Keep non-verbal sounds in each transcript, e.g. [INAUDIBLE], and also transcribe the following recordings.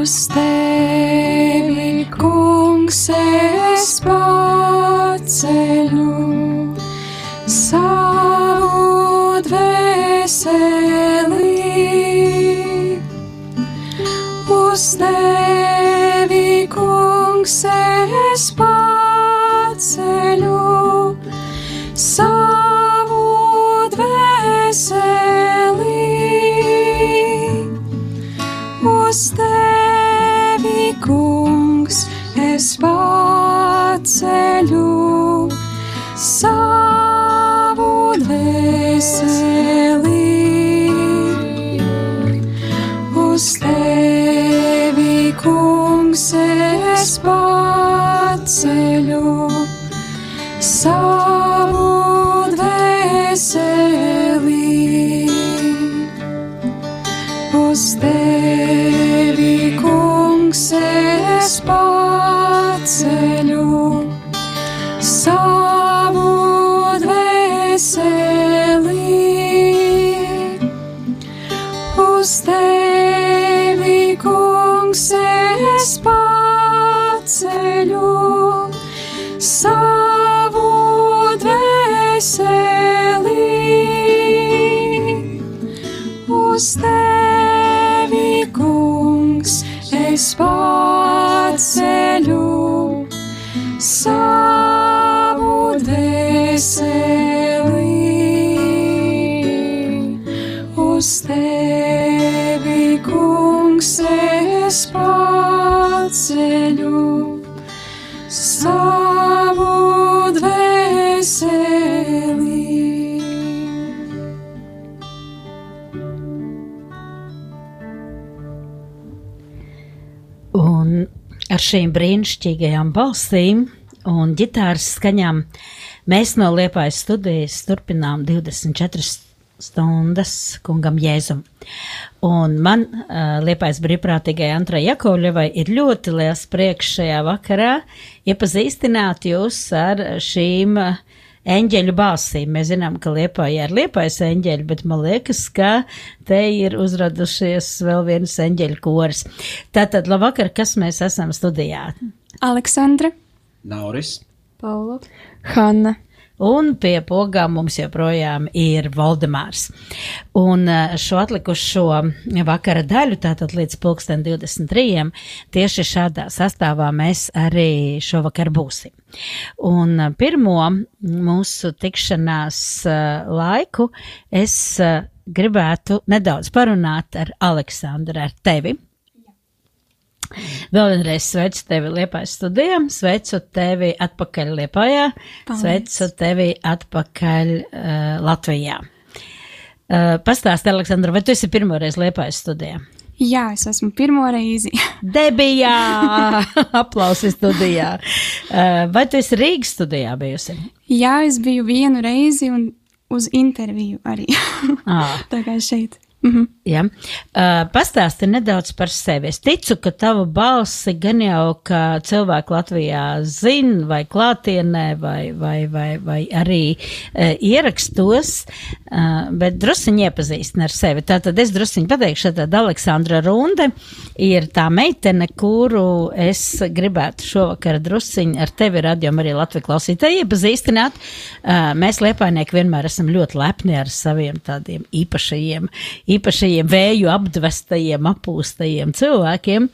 uz tevi, kungs, say šīm brīnišķīgajām balsīm un ģitāras skaņām mēs no Liepājas studijas turpinām 24 stundas kungam Jēzum. Un man, uh, Liepājas brīvprātīgai Antrai Jakovļevai, ir ļoti liels prieks šajā vakarā iepazīstināt jūs ar šīm uh, eņģeļu balsīm. Mēs zinām, ka Liepājā ir Liepājas eņģeļi, bet man liekas, ka te ir uzradušies vēl viens eņģeļu koris. Tātad, labvakar, kas mēs esam studijā? Aleksandra, Nauris. Paula, Hanna. Un pie pogām mums joprojām ir Valdemārs. Un eh, šo atlikušo vakara daļu, tātad līdz pulksten 23. tieši šādā sastāvā mēs arī šovakar būsim. Un eh, pirmo mūsu tikšanās eh, laiku es eh, gribētu nedaudz parunāt ar Aleksandru, ar tevi. Vēl vienreiz sveicu tevi Liepājas studijā, sveicu tevi atpakaļ Liepājā, Paldies. sveicu tevi atpakaļ uh, Latvijā. Uh, Pastāsti, Aleksandra, vai tu esi pirmoreiz Liepājas studijā? Jā, es esmu pirmo reizi. [LAUGHS] Debijā! [LAUGHS] Aplausi studijā! Uh, vai tu esi Rīgas studijā bijusi? Jā, es biju vienu reizi un uz interviju arī. [LAUGHS] Ah. Tā kā šeit. Mhm. Ja. Uh, pastāsti nedaudz par sevi. Es ticu, ka tava balsi gan jau, ka cilvēki Latvijā zina, vai klātienē, vai, vai, vai, vai arī uh, ierakstos, uh, bet drusciņi iepazīstina ar sevi. Tātad es drusciņi pateikšu, tad Aleksandra Runde ir tā meitene, kuru es gribētu šovakar drusciņi ar tevi radio arī Latviju klausītāji iepazīstināt. Uh, mēs Liepājnieki vienmēr esam ļoti lepni ar saviem tādiem īpašajiem īpašajiem vēju apdvestajiem, apūstajiem cilvēkiem.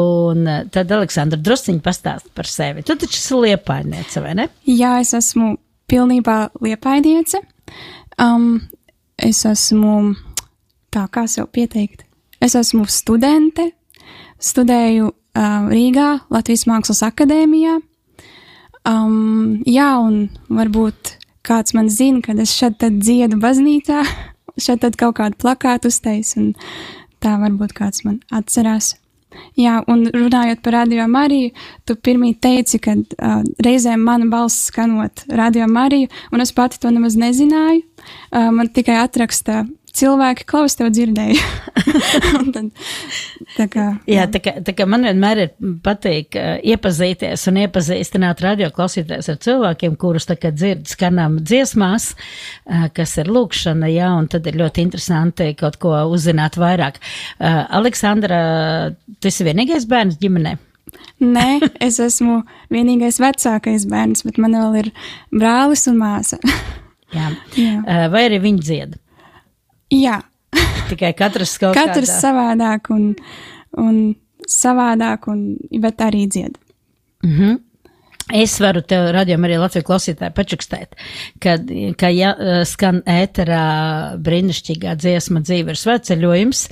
Un eh, tad, Aleksandra, drusciņi pastāst par sevi. Tu taču esi liepainiece, vai ne? Jā, es esmu pilnībā liepaidiece. Um, es esmu, tā kā sev pieteikt, es esmu studente, studēju uh, Rīgā, Latvijas Mākslas akadēmijā. Um, jā, un varbūt kāds man zina, kad es šeit dziedu baznīcā, [LAUGHS] šeit tad kaut kādu plakātu uztais, un tā varbūt kāds man atcerās. Jā, un runājot par radio Mariju, tu pirmie teici, ka uh, reizēm mana balss skanot radio Mariju, un es pati to nemaz nezināju. Uh, man tikai atraksta cilvēki klaus tev dzirdēja. [LAUGHS] tad, tā kā, jā, tā kā, tā kā man vienmēr ir patīk uh, iepazīties un iepazīstināt radio klausītājs ar cilvēkiem, kurus tā kā dzird skanām dziesmās, uh, kas ir lūkšana, jā, un tad ir ļoti interesanti kaut ko uzzināt vairāk. Uh, Aleksandra, tu esi vienīgais bērns ģimenei? Nē, es esmu vienīgais vecākais bērns, bet man vēl ir brālis un māsa. Jā. Jā. Vai arī viņi dzied? Jā. Tikai katrs kaut katrs kādā. savādāk un, un savādāk, un, bet arī dzied. Mm -hmm. Es varu tev, radījumā, arī Latvijas klausītāji, pačukstēt, ka, ka ja skan ēterā brīnišķīgā dziesma dzīve ir sveceļojums,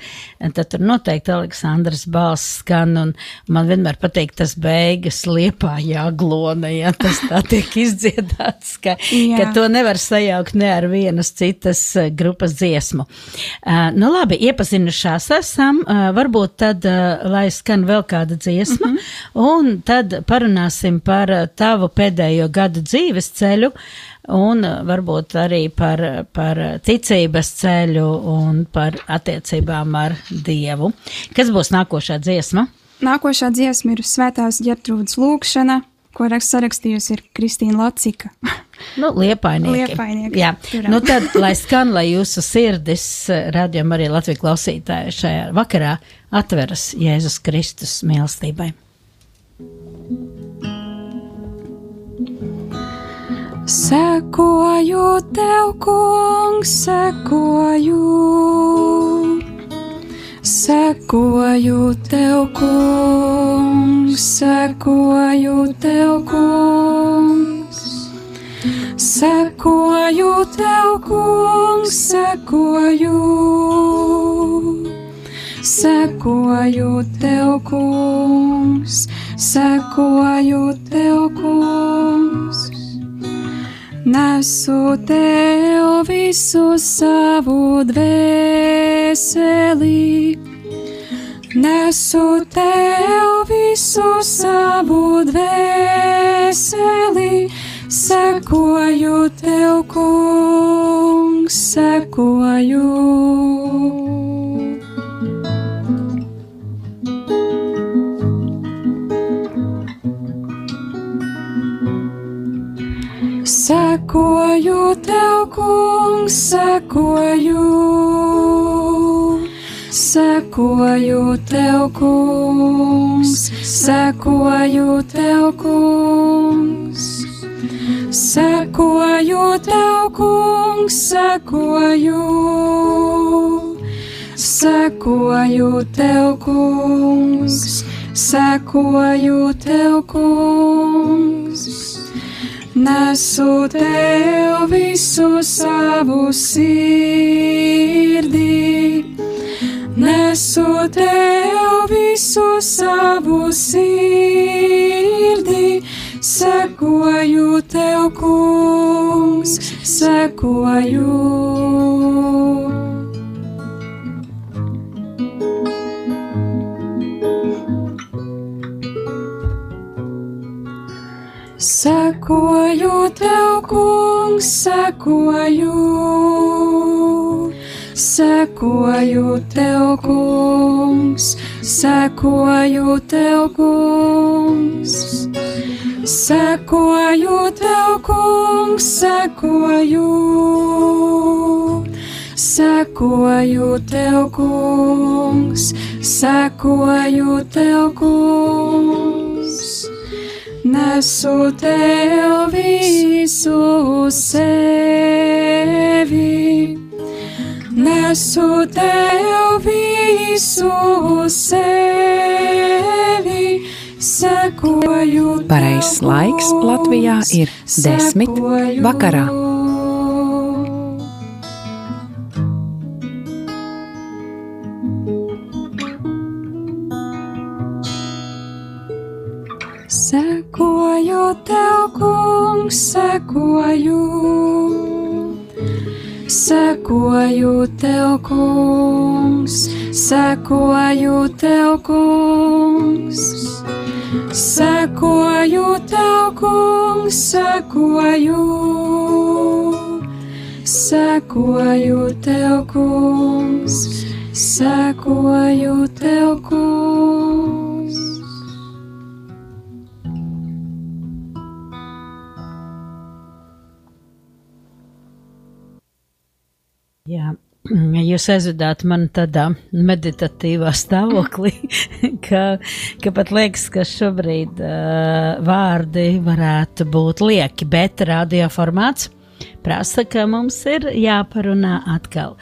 tad tur noteikti Aleksandrs balss skan, un man vienmēr patīk tas beigas liepā jāglona, ja tas tā tiek izdziedāts, ka, ka to nevar sajaukt ne ar vienas citas grupas dziesmu. Uh, nu labi, iepazinušās esam, uh, varbūt tad, uh, lai skan vēl kāda dziesma, mm -hmm. un tad parunāsim par tavu pēdējo gadu dzīves ceļu un uh, varbūt arī par, par ticības ceļu un par attiecībām ar Dievu. Kas būs nākošā dziesma? Nākošā dziesma ir Svētās ģertrūdas lūkšana, ko sarakstījusi ir Kristīna Lacika. [LAUGHS] Nu, liepainieki. liepainieki. Jā, turam. nu tad, lai skan, lai jūsu sirdis, radījum arī Latvijas klausītāji šajā vakarā atveras Jēzus Kristus mīlestībai. Sekoju tev, kungs, sekoju. Sekoju tev, kungs, sekoju tev, kungs. Sekoju tev, kungs, sekoju. Sekoju tev, kungs, sekoju tev, Nesu tev visu savu dvēseli, nesu tev visu savu dvēseli, sekoju tev, kungs, sekoju. Sekoju tev, kungs, sekoju. Sekoju tev, kungs, sekoju tev, kungs. Sekoju tev, kungs, sekoju. Sekoju tev, kungs, sekoju tev, kungs. Nesu tev visu savu sirdī, nesu tev visu savu sirdī, sekoju tev, kungs, sekoju. Kungs, sekoju, sekoju tev, kungs, sekoju tev, kungs. Sekoju tev, kungs, sekoju, sekoju tev, kungs, sekoju tev, kungs nesu tev visu sevi, nesu tev visu sevi. Pareizs laiks Latvijā ir desmit vakarā. Sekoju. Sekoju tev, kungs, sekoju tev, kungs. Sekoju tev, kungs, sekoju. sekoju tev, kungs, sekoju tev, kungs. Jūs aizvedāt mani tādā meditatīvā stāvoklī, [LAUGHS] ka, ka pat liekas, ka šobrīd uh, vārdi varētu būt lieki, bet radioformāts prasa, ka mums ir jāparunā atkal.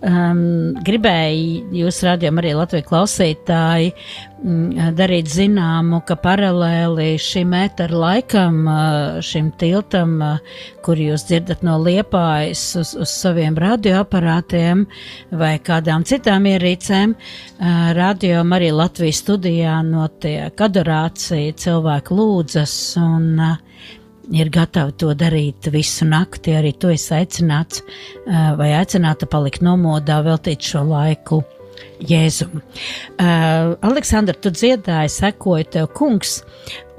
Um, gribēju jūs rādījām arī Latvijas klausītāji um, darīt zināmu, ka paralēli šim ēteru laikam, uh, šim tiltam, uh, kur jūs dzirdat no liepājas uz, uz saviem radioaparātiem vai kādām citām ierīcēm, uh, radio arī Latvijas studijā notiek adorācija, cilvēku lūdzas un ir gatavi to darīt visu nakti. Arī tu esi aicināts vai aicināta palikt nomodā, veltīt šo laiku Jēzum. Uh, Aleksandra, tu dziedāji, sekoji tev kungs,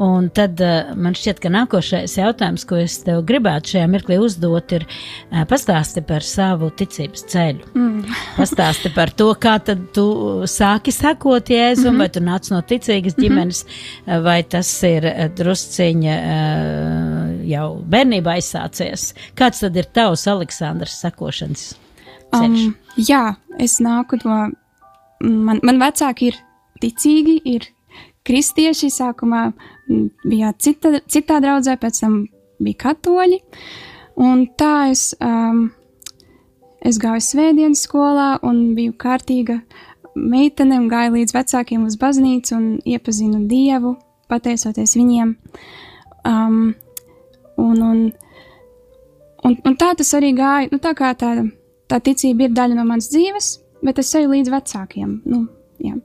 un tad uh, man šķiet, ka nākošais jautājums, ko es tev gribētu šajā mirklī uzdot, ir uh, pastāsti par savu ticības ceļu. Mm. pastāsti par to, kā tad tu sāki sekot Jēzum, mm -hmm. vai tu nāc no ticīgas mhm. ģimenes, mm -hmm. vai tas ir drusciņa uh, jau bērnībā aizsācies. Kāds tad ir tavs Aleksandrs sekošanas? Ceļš? Um, jā, es nāku no man, man vecāki ir ticīgi, ir kristieši. Sākumā bija cita, citā draudzē, pēc tam bija katoļi. Un tā es, um, es gāju svētdienas skolā un biju kārtīga meitene un gāju līdz vecākiem uz baznīcu un iepazinu Dievu, pateicoties viņiem. Um, un, un, un, un tā tas arī gāja. Nu, tā kā tā, tā ticība ir daļa no manas dzīves, bet es eju līdz vecākiem. Nu, jā.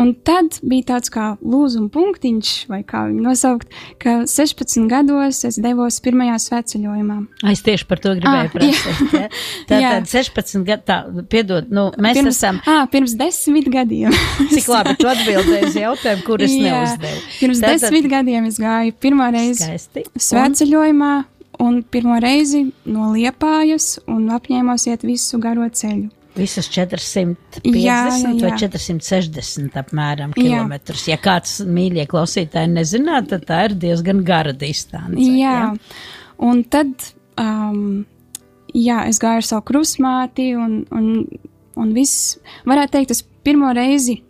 un tad bija tāds kā lūzuma punktiņš, vai kā viņu nosaukt, ka 16 gados es devos pirmajā sveceļojumā. Es tieši par to gribēju ah, prasīt. Ja? [LAUGHS] Tātad 16 gadu, tā, piedod, nu, mēs pirms, esam. Ah, pirms desmit gadiem. [LAUGHS] Cik labi, tu atbildēji uz jautājumu, kur es neuzdevu. Pirms Tātad... desmit gadiem es gāju pirmo reizi sveceļojumā. Un pirmo reizi no Liepājas un apņēmos iet visu garo ceļu. Visas 450 jā, jā, jā. vai 460 apmēram kilometrus. Ja kāds mīļie klausītāji nezinātu, tad tā ir diezgan gara distance. Jā, jā. un tad, um, jā, es gāju ar savu krusmāti un, un, un viss, varētu teikt, es pirmo reizi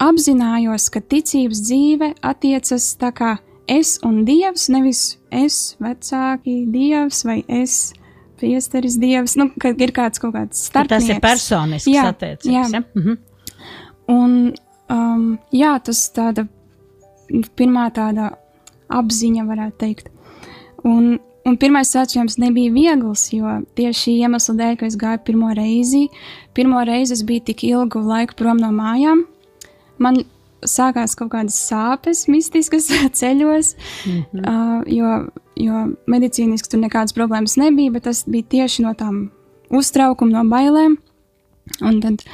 apzinājos, ka ticības dzīve attiecas tā kā es un dievs, nevis es, vecāki, dievs vai es priesteris, dievs, nu, kad ir kāds kaut kāds starpnieks. Tas ir personisks jā, attiecības, jā. Ja? Mhm. Un, um, jā, tas tāda pirmā tāda apziņa, varētu teikt. Un, un pirmais svētceļojums nebija viegls, jo tieši šī iemesla dēļ, ka es gāju pirmo reizi, pirmo reizi es biju tik ilgu laiku prom no mājām. Man sākās kaut kādas sāpes, mistiskas [LAUGHS] ceļos, mm -hmm. uh, jo, jo medicīniski tur nekādas problēmas nebija, bet tas bija tieši no tām uztraukuma, no bailēm. Un tad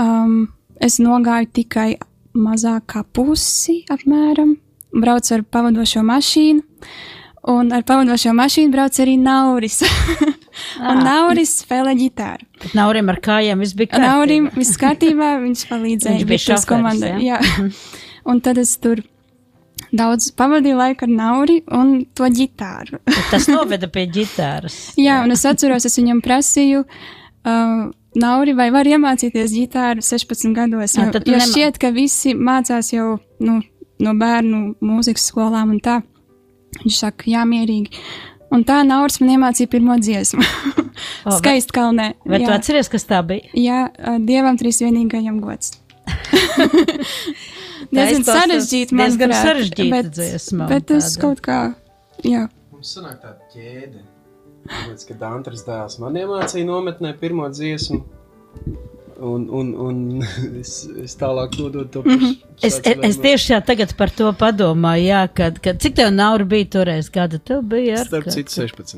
um, es nogāju tikai mazāk kā pusi apmēram, braucu ar pavadošo mašīnu, un ar pavadošo mašīnu brauc arī Nauris. [LAUGHS] Un ah. Nauris spēlē ģitāru. Bet Naurim ar kājām viss bija kārtībā. Naurim viss kārtībā, viņš [LAUGHS] palīdzēja. viņš bija šofērs komandai. Jā. jā. [LAUGHS] un tad es tur daudz pavadīju laiku ar Nauri un to ģitāru. Tas noveda pie ģitāras. jā, un es atceros, es viņam prasīju. Uh, Nauri, vai var iemācīties ģitāru 16 gados? Jo, jo šķiet, ka visi mācās jau nu, no bērnu mūzikas skolām un tā. Viņš saka, jā, mierīgi. Un tā Nauris man iemācīja pirmo dziesmu. [LAUGHS] oh, Skaisti kalnē. Vai jā. tu atceries, kas tā bija? Jā, Dievam trīsvienīgajam gods. [LAUGHS] [LAUGHS] Diezgan sarežģīti, man diezgan sarežģīta bet, dziesma. Bet es kaut kā, jā. Mums sanāk tāda ķēde. Tāpēc, kad Antras dēls man iemācīja nometnē pirmo dziesmu, Un, un, un [LAUGHS] es, es tālāk nododu to pašu. Mm -hmm. Es, es, es tieši tagad par to padomāju, jā, kad, kad cik tev nauri bija toreiz, gada tev bija? Ar, Starp citu 16.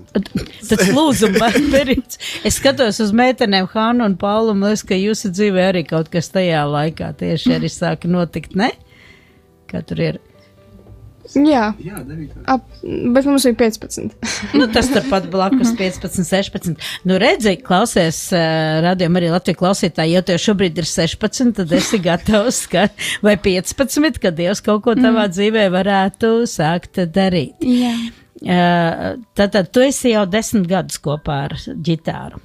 Tas [LAUGHS] lūzuma periods. Es skatos uz meitenēm Hānu un Paulu, un liekas, ka jūsu dzīvē arī kaut kas tajā laikā tieši arī sāka notikt, ne? Kā tur ir? Jā, Jā, 9. ap, bet mums [LAUGHS] bija 15. Nu, tas turpat blakus 15, 16. Nu, redzi, klausies, uh, radījumā arī Latvijas klausītāji, ja tev šobrīd ir 16, tad esi gatavs, ka, vai 15, kad Dievs kaut ko tavā dzīvē varētu sākt darīt. Jā. Uh, Tātad tu esi jau desmit gadus kopā ar ģitāru.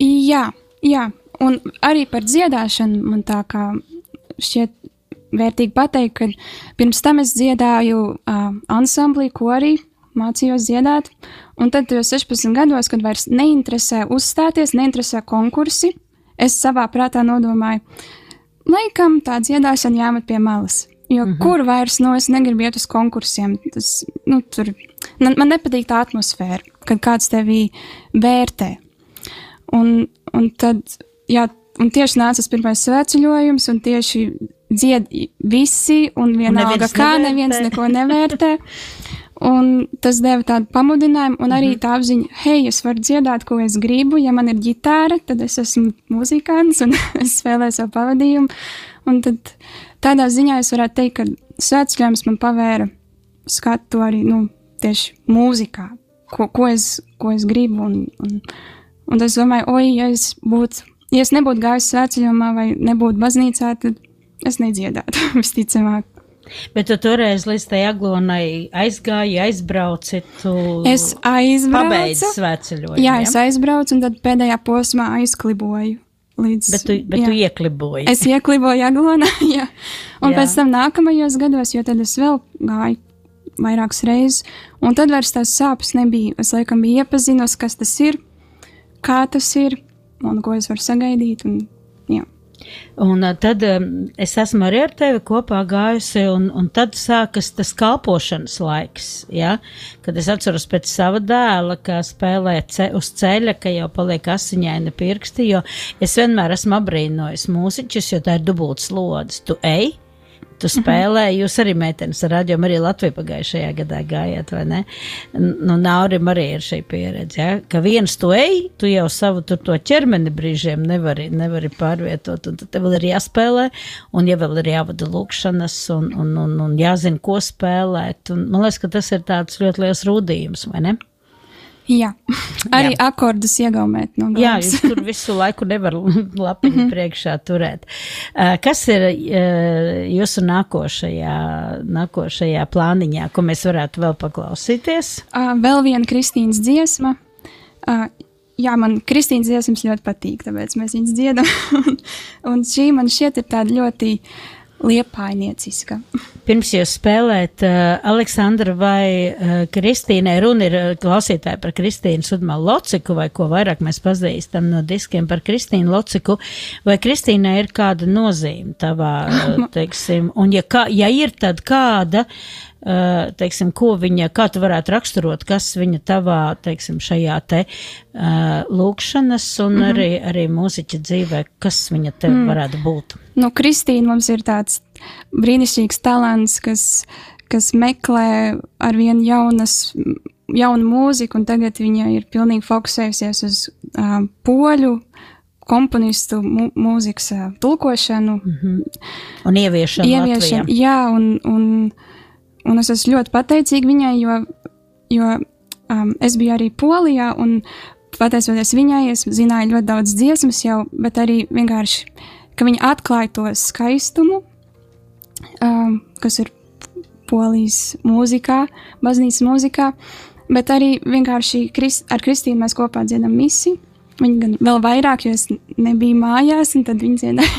Jā, jā, un arī par dziedāšanu man tā kā šķiet vērtīgi pateikt, ka pirms tam es dziedāju uh, ansamblī, ko arī mācījos dziedāt, un tad jau 16 gados, kad vairs neinteresē uzstāties, neinteresē konkursi, es savā prātā nodomāju, laikam tā dziedāšana jāmet pie malas. Jo mm -hmm. kur vairs no es negribu iet uz konkursiem, tas, nu, tur, man, man nepatīk tā atmosfēra, kad kāds tevi vērtē. Un, un tad, jā, un tieši nāca tas pirmais svētceļojums, un tieši dzied visi, un vienalga, neviens kā nevērtē. neviens neko nevērtē. Un tas deva tādu pamudinājumu, un arī tā apziņa, hei, es varu dziedāt, ko es gribu. Ja man ir ģitāra, tad es esmu muzikants un [LAUGHS] es spēlēju savu pavadījumu. Un tad tādā ziņā es varētu teikt, ka svētceļojums man pavēra skatu arī nu, tieši mūzikā, ko, ko, es, ko es gribu. Un, un, un es domāju, oi, ja es, būtu, ja es nebūtu gājis svētceļojumā vai nebūtu baznīcā, tad es nedziedātu [LAUGHS] visticamāk. Bet tu toreiz līdz tai aglonai aizgāji, aizbrauci, Es aizbraucu. pabeidzi svētceļojumu. Jā, es aizbraucu un tad pēdējā posmā aizkliboju. Līdz, Bet tu, bet jā. tu iekliboji. Es iekliboju Aglonā, [LAUGHS] jā. Un Jā. pēc tam nākamajos gados, jo tad es vēl gāju vairākas reizes, un tad vairs tās sāpes nebija. Es laikam biju iepazinos, kas tas ir, kā tas ir, un ko es varu sagaidīt. Un. Un tad es esmu arī ar tevi kopā gājusi, un, un tad sākas tas kalpošanas laiks. Ja? Kad es atceros pēc sava dēla, kā spēlē ce uz ceļa, ka jau paliek asiņaina pirksti, jo es vienmēr esmu abrīnojis mūziķus, jo tā ir dubults slodzi. Tu ej, tu spēlē, jūs arī meitenes ar radio, arī Latviju pagājušajā gadā gājāt, vai ne? Nu, Naurim arī ir šī pieredze, ja? ka viens tu ej, tu jau savu tur to ķermeni brīžiem nevari, nevari pārvietot, un tad tev vēl ir jāspēlē, un ja vēl ir jāvada lūkšanas, un, un, un, un jāzina, ko spēlēt, un man liekas, ka tas ir tāds ļoti liels rūdījums, vai ne? Jā. [LAUGHS] Arī Jā. jā. akordus iegaumēt no Jā, galvas. jūs tur visu laiku nevar [LAUGHS] lapiņu priekšā turēt. Uh, Kas ir uh, jūsu nākošajā, nākošajā plāniņā, ko mēs varētu vēl paklausīties? Uh, vēl viena Kristīnas dziesma. Uh, jā, man Kristīnas dziesmas ļoti patīk, tāpēc mēs viņas dziedam. [LAUGHS] un, un šī man šķiet ir tāda ļoti liepainieciska. Pirms jūs spēlēt, uh, Aleksandra vai uh, Kristīnai, runa ir uh, klausītāji par Kristīnu Sudmalu Lociku, vai ko vairāk mēs pazīstam no diskiem par Kristīnu Lociku, vai Kristīnai ir kāda nozīme tavā, uh, [LAUGHS] teiksim, un ja, kā, ja ir, tad kāda, uh, teiksim, ko viņa, kā tu varētu raksturot, kas viņa tavā, teiksim, šajā te uh, lūkšanas un arī, arī mūziķa dzīvē, kas viņa tev varētu būt? Nu, Kristīna mums ir tāds brīnišķīgs talants, kas, kas meklē ar vien jaunas, jaunu mūziku, un tagad viņa ir pilnīgi fokusējusies uz uh, poļu komponistu mu mūzikas uh, tulkošanu, Un ieviešanu ieviešanu. Latvijā. Jā, un, un, un es esmu ļoti pateicīga viņai, jo, jo um, es biju arī Polijā, un pateicoties viņai, es zināju ļoti daudz dziesmas jau, bet arī vienkārši, ka viņa atklāja to skaistumu, um, kas ir polijas mūzikā, baznīcas mūzikā, bet arī vienkārši Krist, ar Kristīnu mēs kopā dziedam misi. Viņa gan vēl vairāk, jo es nebiju mājās, un tad viņa dziedāja.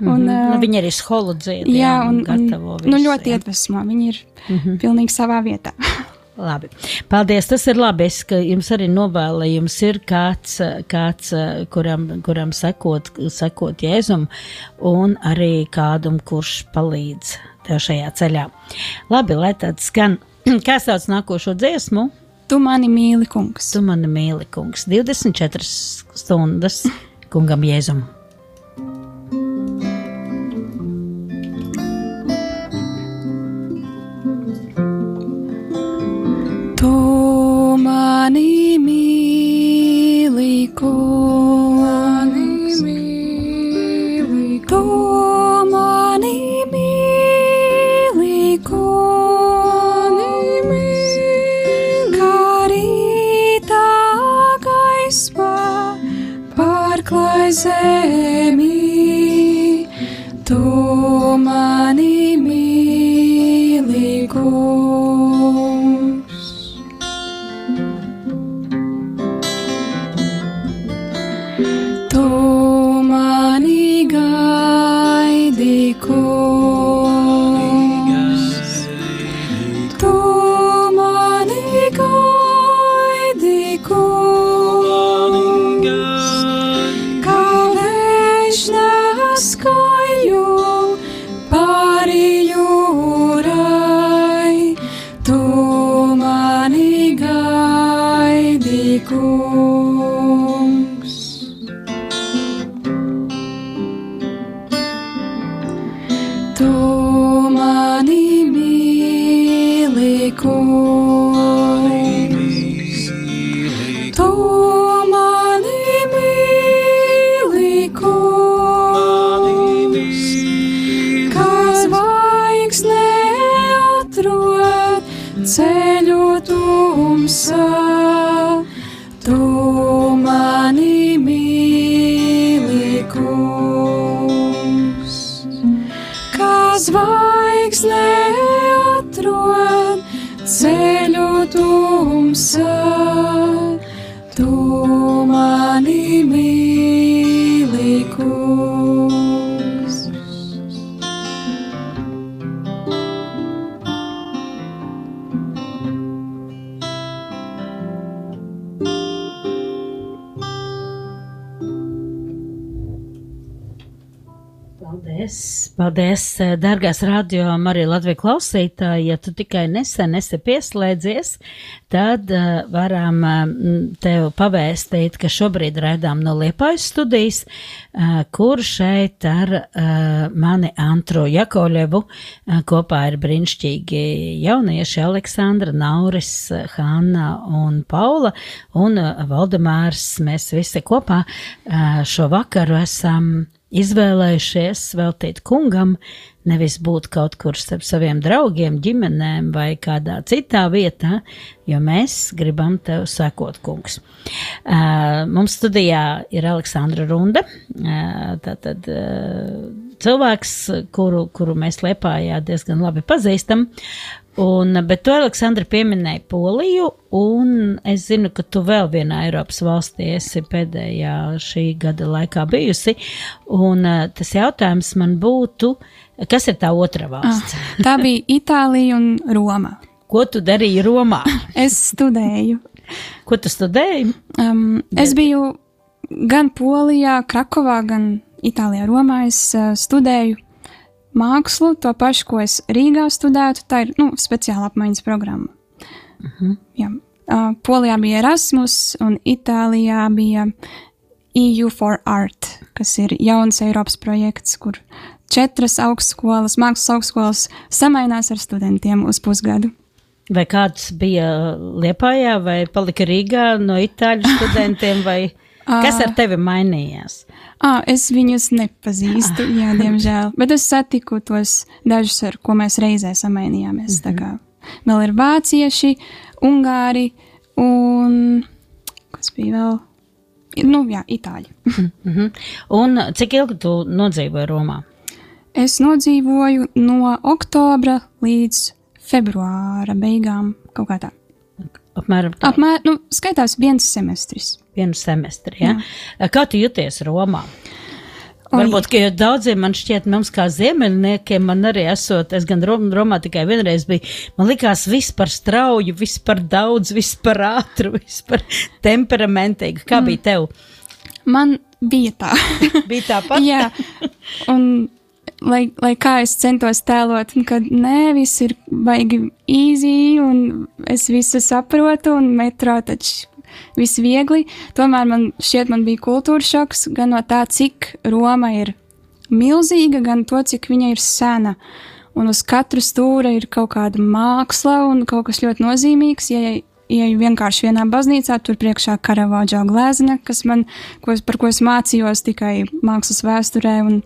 Mm Un, -hmm. uh, nu, viņa arī skolu dzied, Jā, un, un gatavo nu, ļoti jā. iedvesmo. Viņi ir mm -hmm. pilnīgi savā vietā. [LAUGHS] Labi. Paldies. Tas ir labi, es, jums arī novēlu, jums ir kāds, kāds kuram, kuram sekot, sekot Jēzum, un arī kādam, kurš palīdz tev šajā ceļā. Labi, lai tāds skan. [CLEARS THROAT] Kā sauc nākošo dziesmu? Tu mani mīli, kungs. Tu mani mīli, kungs. 24 stundas kungam Jēzum. Tu mani mīli, kungs. Paldies, eh, dārgās radio arī Latvijas klausītāji. Ja tu tikai nesen esi pieslēdzies, tad uh, varam uh, tev pavēstīt, ka šobrīd raidām no Liepājas studijas, uh, kur šeit ar uh, mani Antru Jakovļevu uh, kopā ir brīnišķīgi jaunieši Aleksandra, Nauris, Hanna un Paula un uh, Valdemārs. Mēs visi kopā uh, šo vakaru esam izvēlējušies veltīt kungam, nevis būt kaut kur starp saviem draugiem, ģimenēm vai kādā citā vietā, jo mēs gribam tev sekot, kungs. Uh, mums studijā ir Aleksandra Runda, uh, tātad uh, cilvēks, kuru, kuru mēs Liepājā diezgan labi pazīstam. Un, bet tu, Aleksandra, pieminēji Poliju, un es zinu, ka tu vēl vienā Eiropas valstī esi pēdējā šī gada laikā bijusi. Un uh, tas jautājums man būtu, kas ir tā otra valsts? Ah, tā bija [LAUGHS] Itālija un Roma. Ko tu darīji Romā? [LAUGHS] Es studēju. Ko tu studēji? Um, es biju gan Polijā, Krakovā, gan Itālijā, Romā. Es uh, studēju mākslu, to pašu, ko es Rīgā studētu. Tā ir nu, speciāla apmaiņas programma. Uh -huh. Jā. uh, Polijā bija Erasmus, un Itālijā bija EU for Art, kas ir jauns Eiropas projekts, kur četras augstskolas, mākslas augstskolas samainās ar studentiem uz pusgadu. Vai kāds bija Liepājā vai palika Rīgā no itāļu [LAUGHS] studentiem, vai kas ar tevi mainījās? À, es viņus nepazīstu, jā, diemžēl. Bet es satiku tos dažus, ar ko mēs reizē samainījāmies. Mm -hmm. Vēl ir vācieši, ungāri un kas bija vēl? Nu, jā, itāļi. Mm -hmm. Un cik ilgi tu nodzīvoji Romā? Es nodzīvoju no oktobra līdz februāra beigām, kaut kā tā. Apmēram tā. Apmēram, nu, skaitās viens semestris. Vienu semestri, ja? Jā. Kā tu jūties Romā? Varbūt, ka daudziem man šķiet, mums kā ziemeļniekiem, man arī esot, es gan Rom, Romā tikai vienreiz biju, man likās viss par strauju, viss par daudz, viss par ātru, viss par temperamentīgu. Kā mm. bija tev? Man bija tā. [LAUGHS] bija tāpat? Jā, un lai, lai kā es centos tēlot, ka nē, viss ir baigi easy, un es visu saprotu, un metro taču viss viegli. Tomēr man šķiet, man bija kultūra šoks gan no tā, cik Roma ir milzīga, gan to, cik viņa ir sena. Un uz katru stūra ir kaut kāda māksla un kaut kas ļoti nozīmīgs. Ja ieju vienkārši vienā baznīcā, tur priekšā karavāģa glezna, kas man, ko, par ko es mācījos tikai mākslas vēsturē. Un,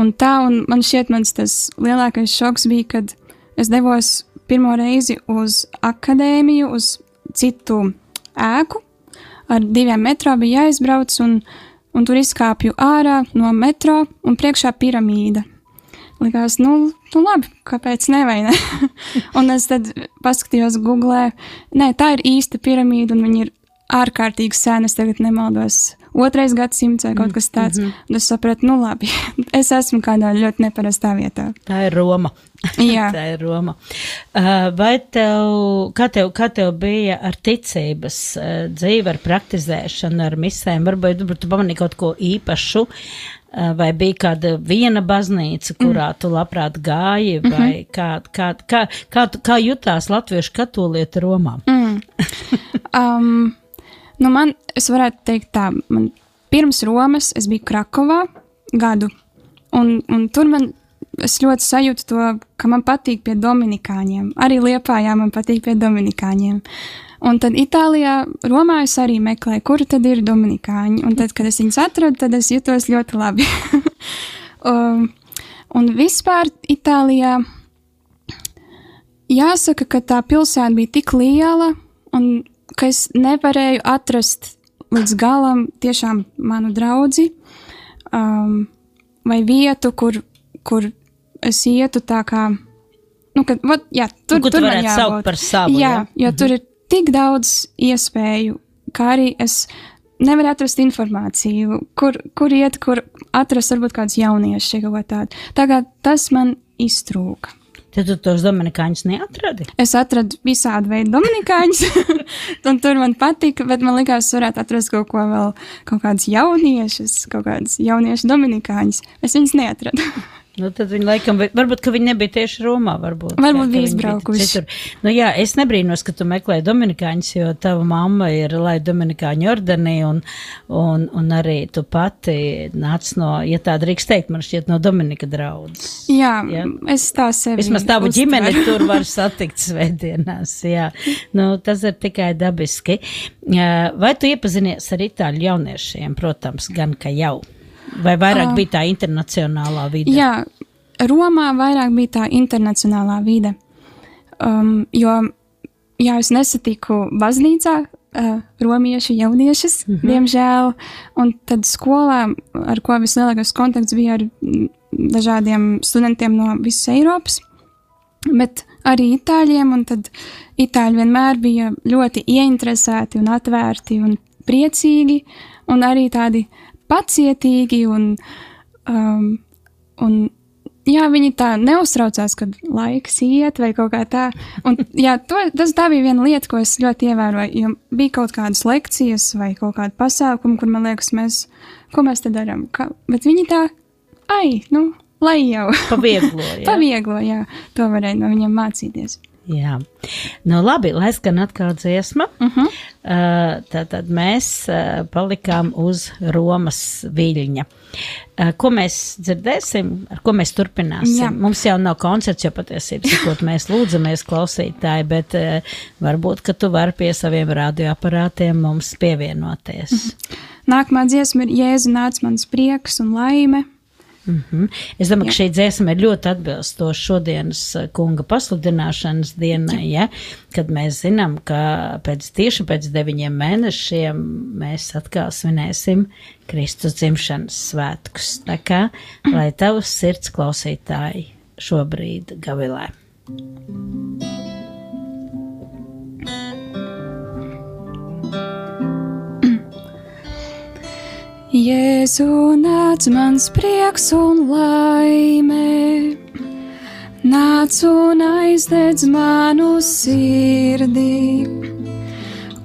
un tā, un man šķiet, mans tas lielākais šoks bija, kad es devos pirmo reizi uz akadēmiju, uz citu ēku. Ar diviem metro bija jāizbrauc, un un tur izkāpju ārā no metro un priekšā piramīda. Likās, nu, nu labi, kāpēc ne, ne? [LAUGHS] un es tad paskatījos Google, nē, tā ir īsta piramīda, un viņi ir ārkārtīgi sena, es tagad nemaldos, otrais gadsimts vai kaut kas tāds. Mm -hmm. Es sapratu, nu labi, [LAUGHS] es esmu kādā ļoti neparastā vietā. Tā ir Roma. [LAUGHS] Jā. Tā ir Roma. Uh, vai tev, kā tev, kā tev bija ar ticības uh, dzīvi, ar praktizēšanu, ar misēm? Varbūt tu pamanīji kaut ko īpašu, uh, vai bija kāda viena baznīca, kurā mm. tu labprāt gāji, vai mm -hmm. kā, kā, kā, kā, kā jutās latviešu katolieti Romā? Mm. [LAUGHS] um, Nu, man, es varētu teikt, tā, man pirms Romas es biju Krakovā gadu, un, un tur man es ļoti sajūtu to, ka man patīk pie Dominikāņiem. Arī Liepājā man patīk pie Dominikāņiem. Un tad Itālijā, Romā es arī meklēju, kur tad ir Dominikāņi. Un tad, kad es viņus atradu, tad es jutos ļoti labi. [LAUGHS] um, un vispār Itālijā jāsaka, ka tā pilsēta bija tik liela, un ka es nevarēju atrast līdz galam tiešām manu draugu um, vai vietu, kur, kur es ietu tā kā. Nu, kad, vat, jā, tur nu, tur man jābūt par savu. Jā, jā? jo mhm. tur ir tik daudz iespēju, kā arī es nevaru atrast informāciju, kur, kur iet, kur atrast varbūt kādus jauniešus vai tādu. Tā kā tas man iztrūka. Tad tu tos dominikāņus neatradi? Es atradu visādi veidu dominikāņus, [LAUGHS] un tur man patika, bet man likās, varētu atrast kaut ko vēl, kaut kādus jauniešus, kaut kādus jauniešu dominikāņus. Es viņus neatradu. Nu, tad viņi laikam, varbūt, ka viņi nebija tieši Romā. Varbūt, varbūt bija izbraukuši. Nu, jā, es nebrīnos, ka tu meklē Dominikāņus, jo tava mamma ir lai Dominikāņu ordenī, un, un, un arī tu pati nāc no, ja tā drīkst teikt, man šķiet no Dominika draudzes. Jā, jā, es tā sevi. Vismaz tavu uztver. ģimeni tur var satikt svētdienās, jā. Nu, tas ir tikai dabiski. Vai tu iepazinies ar itāļu jauniešiem, protams, gan ka jau? Vai vairāk uh, bija tā internacionālā vide? Jā, Romā vairāk bija tā internacionālā vide. Um, jo, jā, es nesatiku baznīcā uh, romiešu jauniešus, mm -hmm. diemžēl, un tad skolā, ar ko vislielākais kontakts bija ar dažādiem studentiem no visas Eiropas, bet arī itāļiem, un tad itāļi vienmēr bija ļoti ieinteresēti un atvērti un priecīgi, un arī tādi pacietīgi un, um, un jā, viņi tā neuztraucās, kad laiks iet vai kaut kā tā. Un, jā, to, tas tā bija viena lieta, ko es ļoti ievēroju. Jo bija kaut kādas lekcijas vai kaut kāda pasākuma, kur man liekas, mēs, ko mēs te darām. Ka, bet viņi tā, ai, nu, lai jau. Pavieglo, jā. [LAUGHS] Pavieglo, jā. To varēja no viņiem mācīties. Jā, nu labi, lai skan atkal dziesma. Uh -huh. uh, tad, tad mēs uh, palikām uz Romas viļņa. Uh, ko mēs dzirdēsim, ar ko mēs turpināsim? Jā. Mums jau nav koncerts, jo patiesībā mēs lūdzamies klausītāji, bet uh, varbūt, ka tu vari pie saviem radioaparātiem mums pievienoties. Uh -huh. Nākamā dziesma ir Jēzu nāc mans prieks un laime. Mm -hmm. Es domāju, Jā. ka šī dziesma ir ļoti atbilstoša šodienas eh, kunga pasludināšanas dienai, ja? kad mēs zinām, ka pēc tieši pēc deviņiem mēnešiem mēs atkal svinēsim Kristus dzimšanas svētkus. Tā kā, lai tavs sirds klausītāji šobrīd gavilē. Thank you. Jēzu nāc mans prieks un laime, nāc un aizdedz manu sirdī.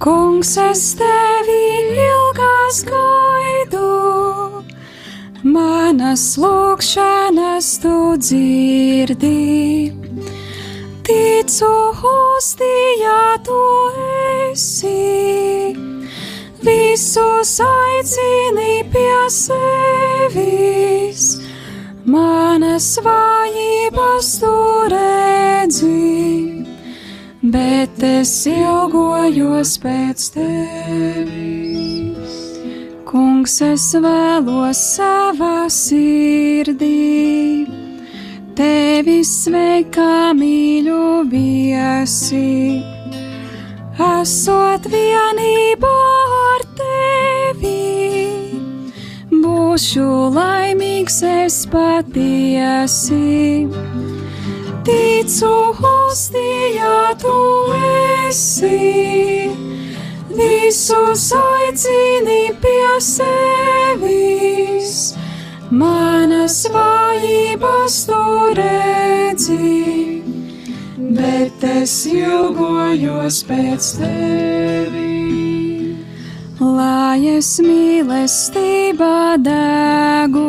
Kungs, es tevi ilgās gaidu, manas lūkšanas tu dzirdi. Ticu, hostijā tu esi visus aicini pie sevis, manas vājības tu redzi, bet es ilgojos pēc tevis. Kungs, es vēlos savā sirdī, tevi sveikā mīļu viesi esot vienībā ar tevi, būšu laimīgs es patiesi. Ticu, hostijā tu esi, visus aicini pie sevis, manas vājības tu redzi bet es ilgojos pēc tevis. Lai es mīlestībā degu,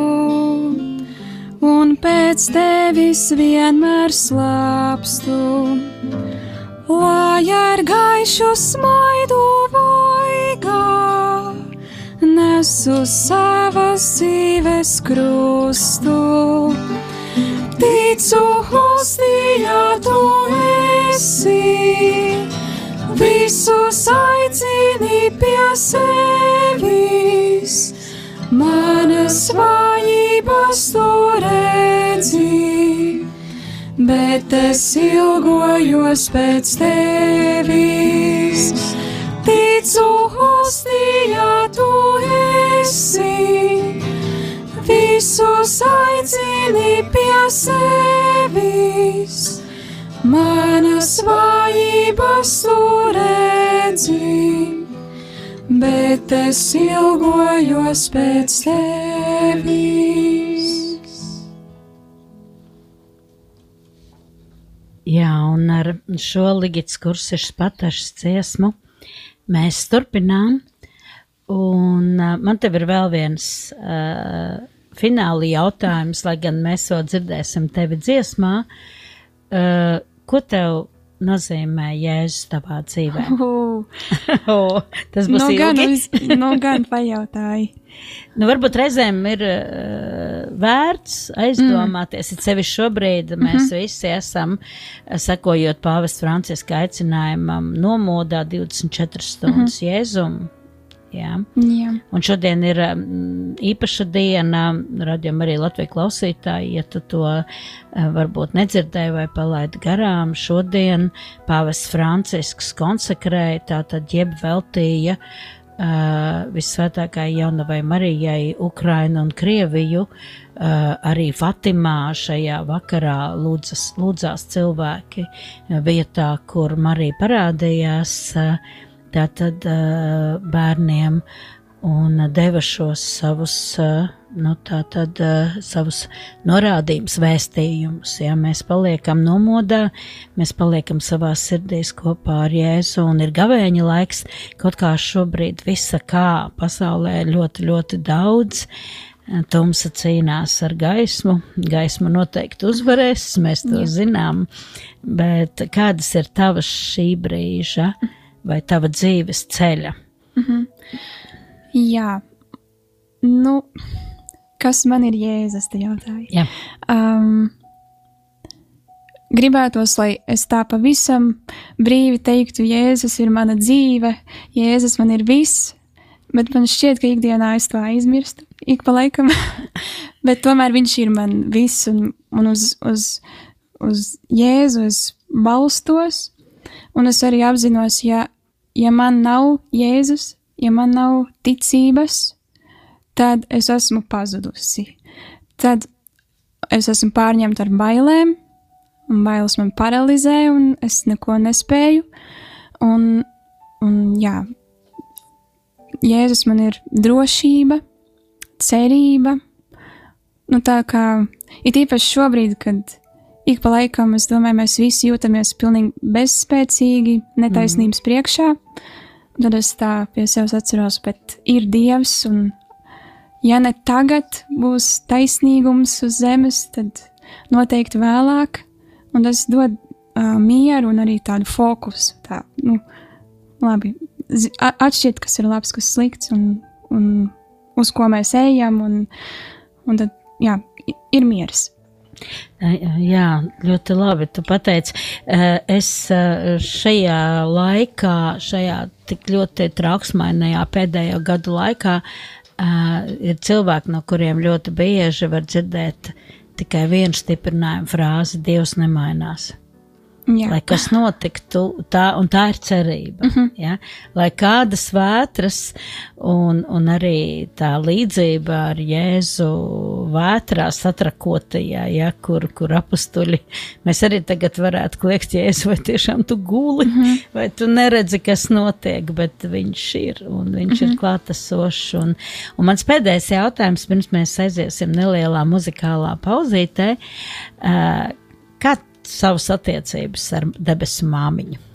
un pēc tevis vienmēr slāpstu, lai ar gaišu smaidu vaigā nesu savas dzīves krustu ticu, hostijā tu esi, visus aicini pie sevis, manas vājības tu redzi, bet es ilgojos pēc tevis. Ticu, hostijā tu esi visus aicini pie sevis, manas vājības tu redzi, bet es ilgojos pēc tevis. Jā, un ar šo Ligits kursišas patašas dziesmu mēs turpinām Un uh, man te ir vēl viens uh, fināla jautājums, lai gan mēs vēl dzirdēsim tevi dziesmā. Uh, ko tev nozīmē jēzus tavā dzīvē? [LAUGHS] Uh. [LAUGHS] oh, tas būs no gan, ilgi. uz, no gan pajautāji. [LAUGHS] Nu, varbūt reizēm ir uh, vērts aizdomāties, mm. it sevišķi šobrīd mēs mm -hmm. visi esam, uh, sekojot pāvesta Franciska aicinājumam, nomodā 24 stundas mm -hmm. jēzumu Jā. Jā. Un šodien ir um, īpaša diena, radījumam arī Latvijas klausītāji, ja tu to uh, varbūt nedzirdēji vai palaidi garām. Šodien Pāvests Francisks konsekrēja, tātad jeb veltīja uh, visvētākajai jaunavai Marijai Ukrainu un Krieviju. Uh, arī Fatimā šajā vakarā lūdzas, lūdzās cilvēki vietā, kur Marija parādījās. Uh, tātad bērniem un deva šos savus, nu, tātad, savus norādījumus, vēstījumus. Ja mēs paliekam nomodā, mēs paliekam savā sirdīs kopā ar Jēzu, un ir gavēņa laiks, kaut kā šobrīd visa kā pasaulē ļoti, ļoti daudz. Tumsa cīnās ar gaismu, gaisma noteikti uzvarēs, mēs to Jā. zinām, bet kādas ir tavas šī brīža? Mm vai tava dzīves ceļa? Mm -hmm. Jā, nu, kas man ir jēzus, te jautāja? Jā. Um, gribētos, lai es tā pavisam brīvi teiktu, Jēzus ir mana dzīve, Jēzus man ir viss, bet man šķiet, ka ikdienā es to aizmirstu, ik pa laikam, [LAUGHS] bet tomēr viņš ir man viss, un, un uz, uz, uz Jēzu es balstos, Un es arī apzinos, ja, ja man nav Jēzus, ja man nav ticības, tad es esmu pazudusi. Tad es esmu pārņemta ar bailēm, un bailes man paralizē, un es neko nespēju. Un, un jā, Jēzus man ir drošība, cerība. Nu, tā kā ir īpaši šobrīd, kad ik pa laikam, es domāju, mēs visi jūtamies pilnīgi bezspēcīgi, netaisnības mm. priekšā. Tad es tā pie sevis atceros, bet ir Dievs, un ja ne tagad būs taisnīgums uz zemes, tad noteikti vēlāk, un tas dod uh, mieru un arī tādu fokusu. Tā, nu, labi, atšķirt, kas ir labs, kas slikts, un, un uz ko mēs ejam, un, un tad, jā, ir miers. Jā, ļoti labi. Tu pateici, es šajā laikā, šajā tik ļoti trauksmainajā pēdējo gadu laikā, ir cilvēki, no kuriem ļoti bieži var dzirdēt tikai vienu stiprinājumu frāzi: Dievs nemainās. Jā. lai kas notiktu, tā, un tā ir cerība. Mm -hmm. ja? Lai kādas vētras, un, un arī tā līdzība ar Jēzu vētrā satrakotajā, ja? kur, kur apustuļi, mēs arī tagad varētu kliegt, Jēzu, vai tiešām tu guli, mm -hmm. vai tu neredzi, kas notiek, bet viņš ir, un viņš mm -hmm. ir klātesošs. Un, un mans pēdējais jautājums, pirms mēs aiziesim nelielā muzikālā pauzītē, uh, kā savas attiecības ar debesu māmiņu.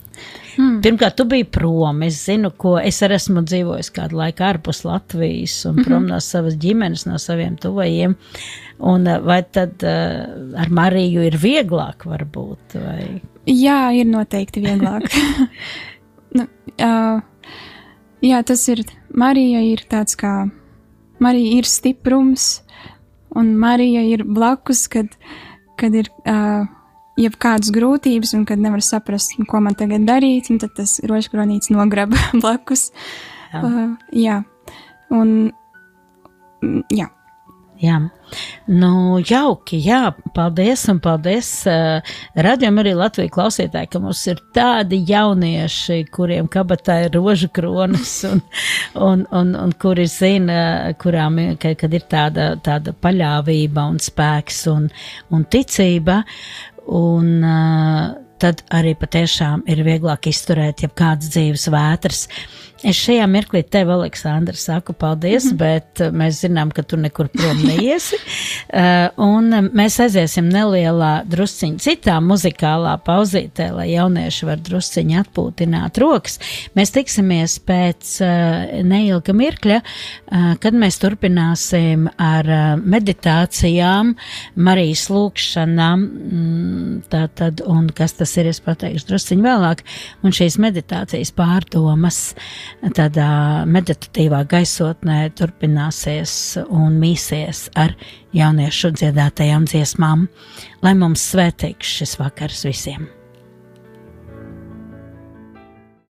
Hmm. Pirmkārt, tu biji prom. Es zinu, ko es arī esmu dzīvojis kādu laiku ārpus Latvijas un prom mm -hmm. no savas ģimenes, no saviem tuvajiem. Un, eh, vai tad uh, ar Mariju ir vieglāk, varbūt? Vai? Jā, ir noteikti vieglāk. [LAUGHS] nu, uh, jā, tas ir. Marija ir tāds kā. Marija ir stiprums, un Marija ir blakus, kad, kad ir. Uh, jebkādas grūtības, un kad nevar saprast, ko man tagad darīt, tad tas rožkronīts nograba [LAUGHS] blakus. Jā. Uh, jā. Un, mm, jā. Jā, nu, jauki, jā, paldies un paldies. Uh, Radījām arī Latviju klausītāji, ka mums ir tādi jaunieši, kuriem kabatā ir rožu kronas [LAUGHS] un, un, un, un kuri zina, kurām, ka, kad ir tāda, tāda paļāvība un spēks un, un ticība. Un uh, tad arī patiešām ir vieglāk izturēt jebkādas dzīves vētras. Es šajā mirklī tev, Aleksandra, saku paldies, mm -hmm. bet mēs zinām, ka tu nekur prom neiesi. uh, [LAUGHS] un mēs aiziesim nelielā drusciņa citā muzikālā pauzītē, lai jaunieši var drusciņi atpūtināt rokas. Mēs tiksimies pēc uh, neilga mirkļa, uh, kad mēs turpināsim ar uh, meditācijām, Marijas lūkšanām, mm, tātad, un kas tas ir, es pateikšu drusciņi vēlāk, un šīs meditācijas pārdomas tādā meditatīvā gaisotnē turpināsies un mīsies ar jauniešu dziedātajām dziesmām, lai mums svētīgs šis vakars visiem!